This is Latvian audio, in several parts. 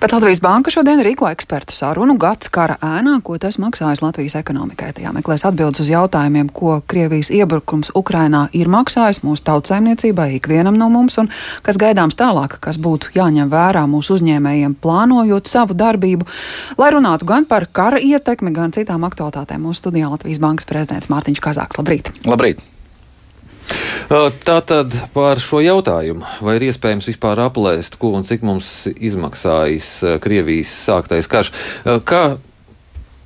Bet Latvijas Banka šodien rīko ekspertu sarunu gads kara ēnā, ko tas maksājas Latvijas ekonomikai. Tajā meklēs atbildes uz jautājumiem, ko Krievijas iebrukums Ukrainā ir maksājis mūsu tautsēmniecībai, ikvienam no mums, un kas gaidāms tālāk, kas būtu jāņem vērā mūsu uzņēmējiem, plānojot savu darbību. Lai runātu gan par kara ietekmi, gan citām aktualitātēm, mūsu studijā Latvijas Bankas prezidents Mārtiņš Kazāks. Labrīt! Labrīt! Tātad par šo jautājumu, vai ir iespējams vispār aplēst, ko un cik mums izmaksājis Krievijas sāktais karš? Kā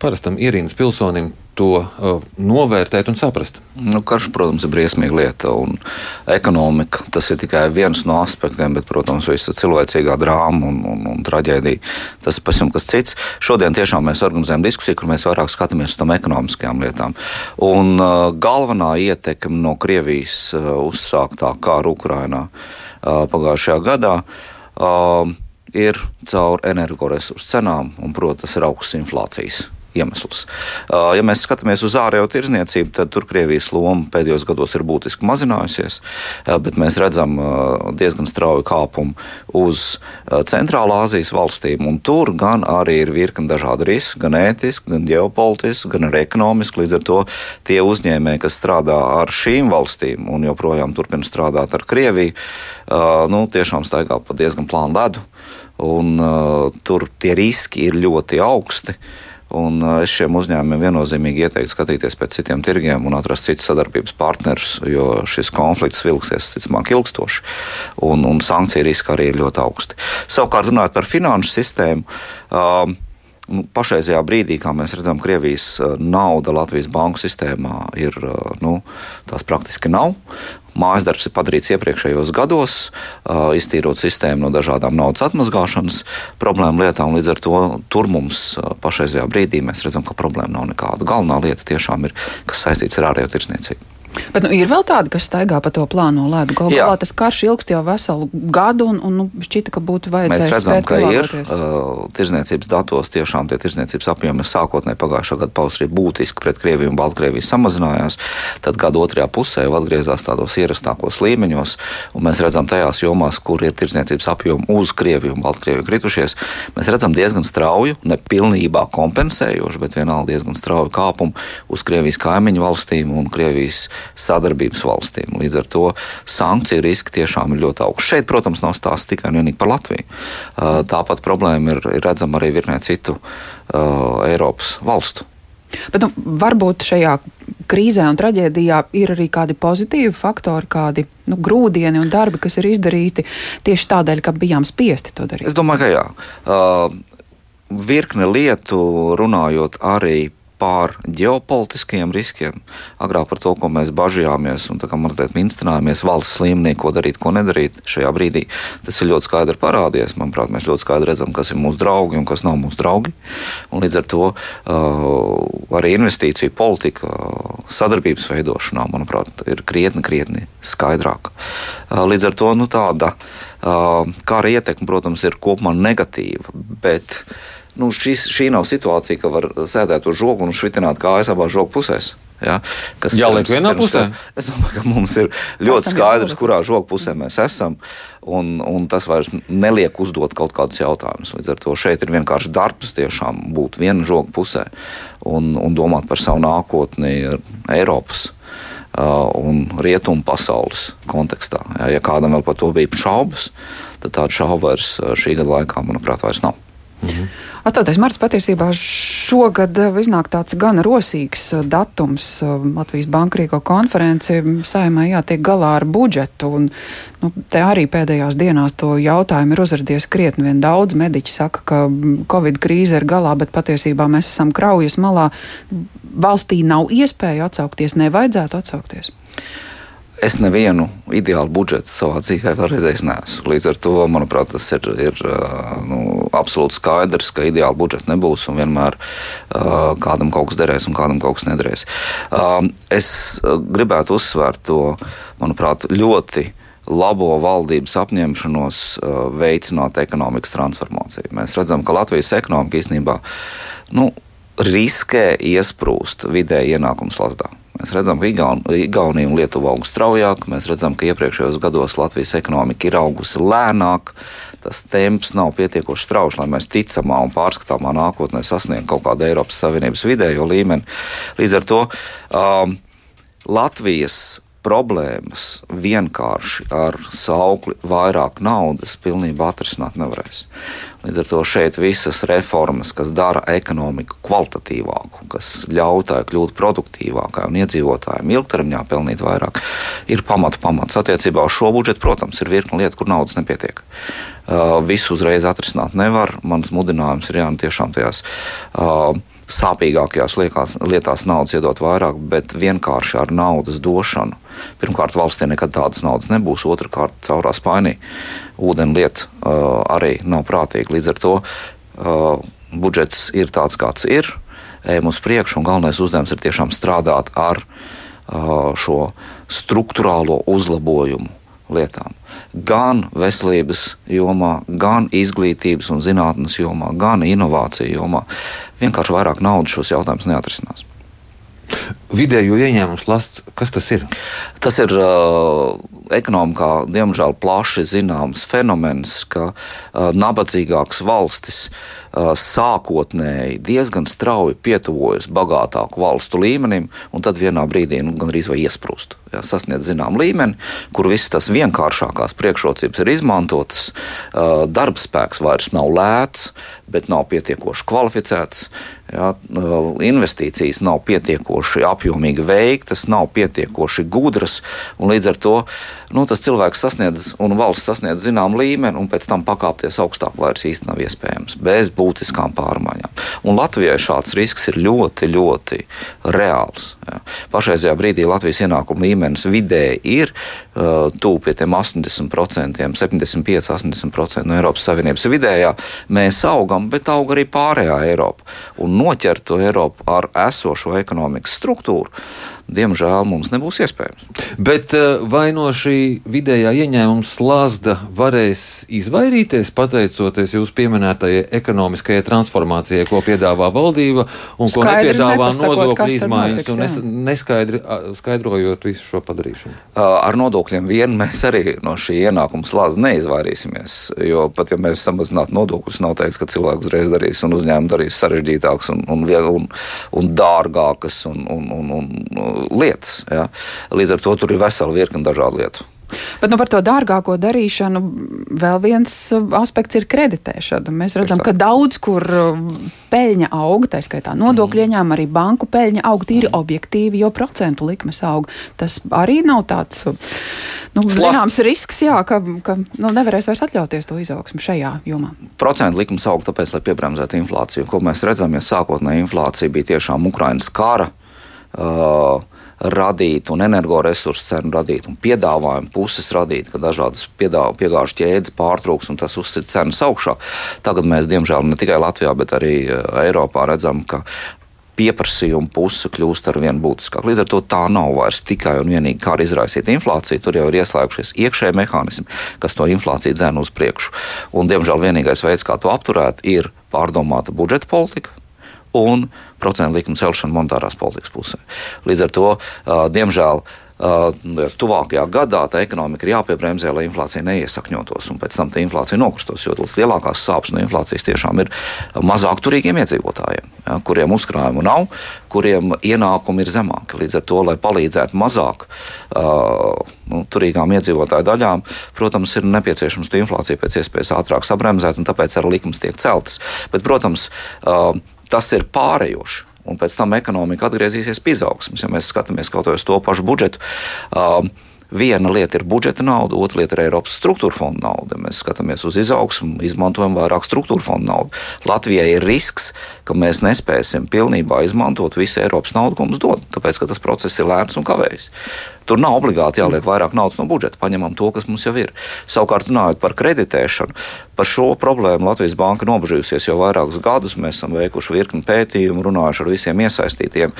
parastam ierīnas pilsonim to uh, novērtēt un saprast? Nu, karš, protams, ir briesmīga lieta, un ekonomika tas ir tikai viens no aspektiem, bet, protams, visa cilvēcīgā drāma un, un, un traģēdija tas ir pavisam kas cits. Šodien tiešām mēs organizējam diskusiju, kur mēs vairāk skatāmies uz tām ekonomiskajām lietām. Un uh, galvenā ietekme no Krievijas uh, uzsāktā kara Ukrainā uh, pagājušajā gadā. Uh, ir caur energoresursu cenām, un, protams, ir augsts inflācijas iemesls. Uh, ja mēs skatāmies uz ārējo tirzniecību, tad tur Krievijas loma pēdējos gados ir būtiski mazinājusies, uh, bet mēs redzam uh, diezgan strauju kāpumu uz Centrālā Azijas valstīm, tur gan arī ir virkni dažādi riski, gan ētiski, gan ģeopolitiski, gan arī ekonomiski. Līdz ar to tie uzņēmēji, kas strādā ar šīm valstīm un joprojām turpina strādāt ar Krieviju, nu, tiešām staigā pa diezgan plānu ledu, un tur tie riski ir ļoti augsti. Uh, Un es šiem uzņēmumiem viennozīmīgi ieteiktu skatīties pēc citiem tirgiem un atrast citus sadarbības partnerus, jo šis konflikts vilksies, ticamāk, ilgstoši. Un, un sankciju riski arī ir ļoti augsti. Savukārt, runājot par finanšu sistēmu. Uh, nu, pašreizajā brīdī, kā mēs redzam, Krievijas nauda Latvijas banku sistēmā ir nu, tās praktiski nav. Mājas darbs ir padarīts iepriekšējos gados, iztīrot sistēmu no dažādām naudas atmazgāšanas problēmu lietām. Līdz ar to tur mums pašreizajā brīdī mēs redzam, ka problēma nav nekāda. Galvenā lieta tiešām ir, kas saistīts ar ārējo tirsniecību. Bet nu, ir vēl tādi, kas staigā pa to plāno ledu. Galu galā tas karš ilgst jau veselu gadu, un, un nu, šķita, ka būtu vajadzējis. Mēs redzam, ka ir uh, tirzniecības datos tiešām tie tirzniecības apjomi sākotnēji pagājušā gada pavasarī būtiski pret Krieviju un Baltkrieviju samazinājās. Tad gada otrajā pusē jau atgriezās tādos ierastākos līmeņos, un mēs redzam tajās jomās, kur ir tirzniecības apjomi uz Krieviju un Baltkrieviju kritušies. Mēs redzam diezgan strauju, ne pilnībā kompensējošu, bet vienalga diezgan strauju kāpumu uz Krievijas kaimiņu valstīm un Krievijas sadarbības valstīm. Līdz ar to sankciju riski tiešām ir ļoti augsts. Šeit, protams, nav stāsts tikai un vienīgi par Latviju. Uh, tāpat problēma ir, ir redzama arī virknē citu uh, Eiropas valstu. Bet nu, varbūt šajā krīzē un traģēdijā ir arī kādi pozitīvi faktori, kādi nu, grūdieni un darbi, kas ir izdarīti tieši tādēļ, ka bijām spiesti to darīt. Es domāju, ka jā. Uh, virkne lietu runājot arī pār ģeopolitiskiem riskiem, agrāk par to, ko mēs bažījāmies un mazliet minstrinājāmies valsts līmenī, ko darīt, ko nedarīt šajā brīdī. Tas ir ļoti skaidri parādījies. Manuprāt, mēs ļoti skaidri redzam, kas ir mūsu draugi un kas nav mūsu draugi. Un līdz ar to uh, arī investīciju politika, sadarbības veidošanā, manuprāt, ir krietni, krietni skaidrāka. Uh, līdz ar to nu, tāda uh, kara ietekme, protams, ir kopumā negatīva. Bet, uh, nu, šis, šī nav situācija, ka var sēdēt uz žogu un švitināt kājas abās žogu pusēs. Ja, kas jāliek pirms, vienā pusē? Es domāju, ka mums ir ļoti skaidrs, kurā žoga pusē mēs esam, un, un tas vairs neliek uzdot kaut kādus jautājumus. Līdz ar to šeit ir vienkārši darbs tiešām būt viena žoga pusē un, un domāt par savu nākotni Eiropas. Un rietumu pasaules kontekstā. Ja, ja kādam vēl par to bija šaubas, tad tādu šaubu vairs šī gada laikā, manuprāt, vairs nav. Mhm. 8. marts patiesībā šogad eh, iznāk tāds gan rosīgs eh, datums. Eh, Latvijas bankrīko konferenci saimē jātiek galā ar budžetu. Un, nu, te arī pēdējās dienās to jautājumu ir uzradies krietni vien daudz. Mediķi saka, ka Covid krīze ir galā, bet patiesībā mēs esam kraujas malā. Valstī nav iespēja atsaukties, nevajadzētu atsaukties. Es nevienu ideālu budžetu savā dzīvē vēl redzējis. Neesmu. Līdz ar to, manuprāt, tas ir, ir nu, absolūti skaidrs, ka ideāla budžeta nebūs un vienmēr uh, kādam kaut kas derēs un kādam kaut kas nederēs. Uh, es gribētu uzsvērt to, manuprāt, ļoti labo valdības apņemšanos veicināt ekonomikas transformāciju. Mēs redzam, ka Latvijas ekonomika īstenībā nu, riskē iesprūst vidēji ienākums lasdā. Mēs redzam, ka Igaun, Igaunija un Lietuva aug straujāk. Mēs redzam, ka iepriekšējos gados Latvijas ekonomika ir augusi lēnāk. Tas temps nav pietiekoši strauji, lai mēs ticamā un pārskatāmā nākotnē sasniegtu kaut kādu Eiropas Savienības vidējo līmeni. Līdz ar to um, Latvijas problēmas vienkārši ar saukli vairāk naudas pilnībā atrisināt nevarēs. Līdz ar to šeit visas reformas, kas dara ekonomiku kvalitatīvāku, kas ļauj tai kļūt produktīvākai un iedzīvotājiem ilgtermiņā pelnīt vairāk, ir pamata pamats. Attiecībā uz šo budžetu, protams, ir virkni lietu, kur naudas nepietiek. Uh, visu uzreiz atrisināt nevar. Mans mudinājums ir jā, nu tiešām tajās. Uh, sāpīgākajās liekās, lietās naudas iedot vairāk, bet vienkārši ar naudas došanu. Pirmkārt, valstī nekad tādas naudas nebūs, otrkārt, caurā spainī ūdeni lieta uh, arī nav prātīga. Līdz ar to uh, budžets ir tāds, kāds ir, ejam uz priekšu, un galvenais uzdevums ir tiešām strādāt ar uh, šo struktūrālo uzlabojumu lietām. Gan veselības jomā, gan izglītības un zinātnes jomā, gan inovāciju jomā. Vienkārši vairāk naudas šos jautājumus neatrisinās. Vidējo ieņēmumu slasts, kas tas ir? Tas ir uh, ekonomikā, diemžēl, plaši zināms fenomens, ka uh, nabadzīgākas valstis uh, sākotnēji diezgan strauji pietuvojas bagātāku valstu līmenim, un tad vienā brīdī nu, gandrīz vai iesprūst. Jā, sasniedz zinām līmeni, kur visas tās vienkāršākās priekšrocības ir izmantotas. Uh, darbspēks vairs nav lēts, bet nav pietiekoši kvalificēts. Jā, uh, investīcijas nav pietiekoši apjomīgi veiktas, nav pietiekoši gudras, un līdz ar to nu, tas cilvēks sasniedz un valsts sasniedz zinām līmeni, un pēc tam pakāpties augstāk vairs īsti nav iespējams bez būtiskām pārmaiņām. Un Latvijai šāds risks ir ļoti, ļoti reāls. Jā. Pašreizajā brīdī Latvijas ienākuma līmenis vidēji ir uh, tuvu pie tiem 80%, 75, 80% no Eiropas Savienības vidējā. Mēs augam, bet aug arī pārējā Eiropa. Un noķert to Eiropu ar esošo ekonomikas struktūru diemžēl mums nebūs iespējams. Bet eh, vai no šī vidējā ieņēmuma slazda varēs izvairīties pateicoties jūsu pieminētajai ekonomiskajai transformācijai, ko piedāvā valdība un ko Skaidri nepiedāvā nodokļu izmaiņas, un nes, neskaidri skaidrojot visu šo padarīšanu? Ar nodokļiem vien mēs arī no šī ienākuma slāņa neizvairīsimies. Jo pat ja mēs samazinātu nodokļus, nav teiks, ka cilvēks uzreiz darīs un uzņēmumi darīs sarežģītākas un, un, un, un dārgākas un, un, un, un lietas. Ja? Līdz ar to tur ir vesela virkne dažādu lietu. Bet nu, par to dārgāko darīšanu vēl viens uh, aspekts ir kreditēšana. Mēs redzam, ka daudz kur uh, peļņa aug, tā skaitā nodokļu ieņēmumi, arī banku peļņa aug tīri objektīvi, jo procentu likmes aug. Tas arī nav tāds uh, nu, zināms risks, jā, ka, ka nu, nevarēs vairs atļauties to izaugsmu šajā jomā. Procentu likums aug tāpēc, lai piebremzētu inflāciju. Ko mēs redzam, ja sākotnēji inflācija bija tiešām Ukraiņas kara. Uh, radīt un energoresursu cenu radīt un piedāvājumu puses radīt, ka dažādas piegāžu ķēdes pārtrūks un tas uzsver cenas augšā. Tagad mēs, diemžēl, ne tikai Latvijā, bet arī eh, Eiropā redzam, ka pieprasījuma puse kļūst ar vien būtiskāk. Līdz ar to tā nav vairs tikai un vienīgi kā izraisīt inflāciju. Tur jau ir ieslēgušies iekšēji mehānismi, kas to inflāciju dzēna uz priekšu. Un, diemžēl vienīgais veids, kā to apturēt, ir pārdomāta budžeta politika, un procentu likuma celšana monetārās politikas pusē. Līdz ar to, diemžēl, uh, tuvākajā gadā tā ekonomika ir jāpiebremzē, lai inflācija neiesakņotos un pēc tam tā inflācija nokustos. Jo tas lielākās sāpes no inflācijas tiešām ir mazāk turīgiem iedzīvotājiem, ja, kuriem uzkrājumu nav, kuriem ienākumi ir zemāki. Līdz ar to, lai palīdzētu mazāk uh, nu, turīgām iedzīvotāju daļām, protams, ir nepieciešams to inflāciju pēc iespējas ātrāk sabremzēt, un tāpēc arī likums tiek celtas. Bet, protams, uh, tas ir pārējoši. Un pēc tam ekonomika atgriezīsies pie izaugsmes. Ja mēs skatāmies kaut uz to pašu budžetu, um, viena lieta ir budžeta nauda, otra lieta ir Eiropas struktūra fonda nauda. Mēs skatāmies uz izaugsmu, izmantojam vairāk struktūra fonda naudu. Latvijai ir risks, ka mēs nespēsim pilnībā izmantot visu Eiropas naudu, ko mums dod, tāpēc ka tas process ir lēns un kavējas. Tur nav obligāti jāliek vairāk naudas no budžeta. Paņemam to, kas mums jau ir. Savukārt, runājot par kreditēšanu, par šo problēmu Latvijas Banka nobežījusies jau vairākus gadus. Mēs esam veikuši virkni pētījumu, runājuši ar visiem iesaistītiem.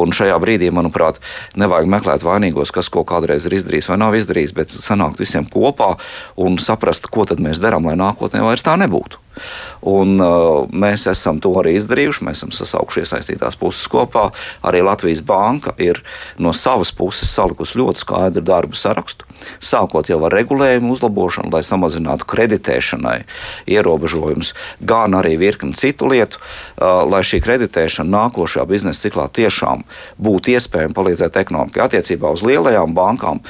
Un šajā brīdī, manuprāt, nevajag meklēt vainīgos, kas ko kādreiz ir izdarījis vai nav izdarījis, bet sanākt visiem kopā un saprast, ko tad mēs darām, lai nākotnē vairs tā nebūtu. Un, uh, mēs esam to arī izdarījuši. Mēs esam sasaukuši iesaistītās puses kopā. Arī Latvijas Banka ir no savas puses salikusi ļoti skaidru darbu sarakstu. Sākot jau ar regulējumu uzlabošanu, lai samazinātu kreditēšanai ierobežojumus, gan arī virkni citu lietu, lai šī kreditēšana nākošajā biznesa ciklā tiešām būtu iespējama palīdzēt ekonomikai. Attiecībā uz lielajām bankām,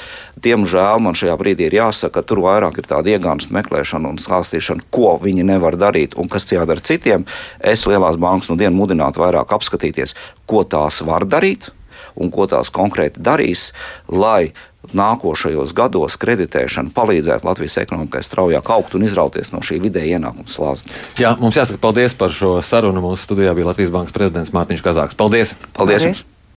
diemžēl man šajā brīdī ir jāsaka, ka tur vairāk ir tāda iegānstu meklēšana un stāstīšana, ko viņi nevar darīt un kas jādara citiem. Es lielās bankas no dienas mudinātu vairāk apskatīties, ko tās var darīt un ko tās konkrēti darīs, lai nākošajos gados kreditēšana palīdzētu Latvijas ekonomikai straujāk augt un izrauties no šī vidēja ienākuma slāzda. Jā, mums jāsaka paldies par šo sarunu. Mūsu studijā bija Latvijas Bankas prezidents Mārtiņš Kazāks. Paldies! Paldies! paldies.